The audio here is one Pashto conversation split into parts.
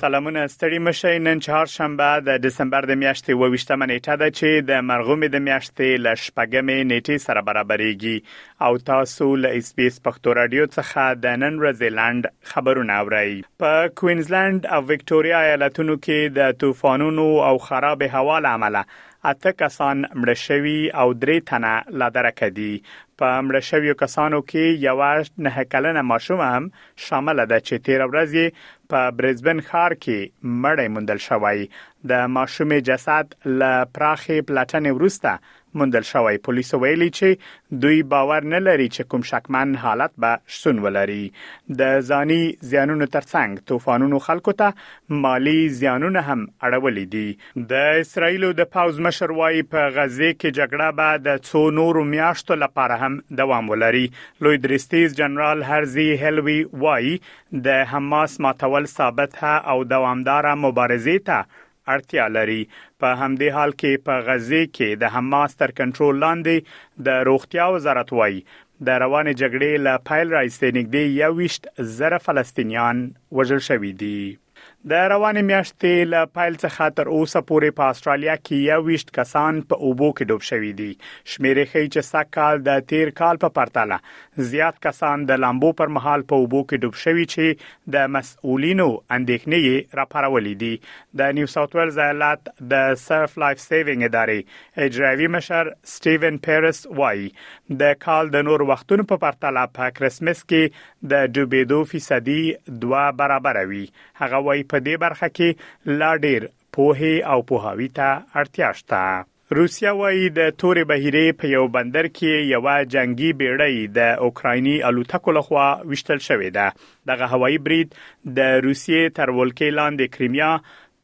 سلامونه ستړي مشئ نن چهار شنبه د دسمبر د میاشتې وویشتمه نیټه ده چې د مرغومې د میاشتې له شپږمې نیټې سره برابرېږي او تاسو له اس بي اس پښتو رادیو څخه د نن ورځې لاند خبرونه اورئ په کوینزلند او وکټوريا ایالتونو کې د طوفانونو او خراب هوا له امله اته کسان مړ شوي او درې تنه لا درکه دي په مړ شویو کسانو کې یو نه کلنه ماشوم هم شامله ده چې تیره ورځ یې په بریزبن ښار کې مړی موندل شوی د ماشومې جسد له پراخې پلټنې وروسته موندل شوی پولیسو ویلي چې دوی باور نه لري چې کوم شکمن حالت به شتون ولري د ځاني زیانونو ترڅنګ طوفانونو خلکو ته مالی زیانونه هم اړولې دي د اسرایلو د پوز مشر وایي په غزه کې جګړه به د څو نورو میاشتو لپاره هم دوام ولري لوی درستیز جنرال هرزي هلوي وایي د حماس ماتول ثابت او دوامدار مبارزه ته اړتیا لري په همدې حال کې په غزه کې د حماس تر کنټرول لاندې د روغتیا وزارت وایي د روانې جګړې له پیل راځي نږدې 21 زره فلسطینیان وژل شوي دي د روانې میاشتې له پیل څخه تر اوسه پورې په استرالیا کې 21 کسان په اوبو کې ډوب شوي دي شمیرې ښیي چې سږکال د تیر کال په پرتله زیات کسان د لامبو پر مهال په اوبو کې ډوب شوي چې د مسؤلینو اندېښنې یې راپارولې دي د نیو ساوث ویلز ایالت د سرف لایف سیوینګ ادارې اجرایوي مشر سټیون پیرس وایي د کال د نور وختونو په پرتله په کریسمس کې د ډوبیدو فیصدي دوه برابره وي. هغه وايي په دې برخه کې لا ډیر پوهې او پوهاوي ته اړتیا شته. روسیه وايي د تورې بحیرې په یو بندر کې یوه جنګي بیړۍ د اوکرایني الوتکو له خوا ویشتل شوې ده. دغه هوایي برید د روسیې تر ولکې لاندې کریمیا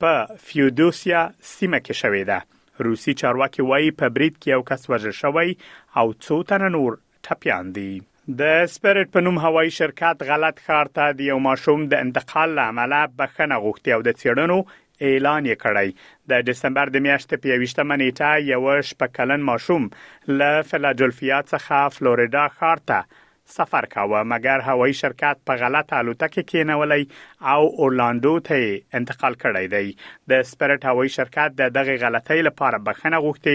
په فیودوسیا سیمه کې شوې ده. روسي چارواکي وايي په برید کې یو کس وژل شوی او څو تنه نور ټپیان دي. د سپیرټ په نوم هوایي شرکت غلط ښار ته د یو ماشوم د انتقال له امله بښنه غوښتې او د څیړنو اعلان یې کړی. د ډسمبر د میاشتې په یوویشت مه نیټه یوه شپږ کلن ماشوم له فیلاډلفیا څخه فلوریډا ښار ته سفر کاوه مګر هوایي شرکت په غلطه الوتکه کینولی او اورلانډو ته یې انتقال کړی دی. د سپیرټ هوایي شرکت د دغې غلطۍ لپاره بښنه غوښتې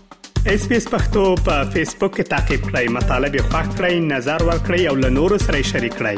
اس پی اس پختو په فیسبوک کې تا کې پلی مطلب یو فاک کړئ نظر ور کړئ او له نورو سره شریک کړئ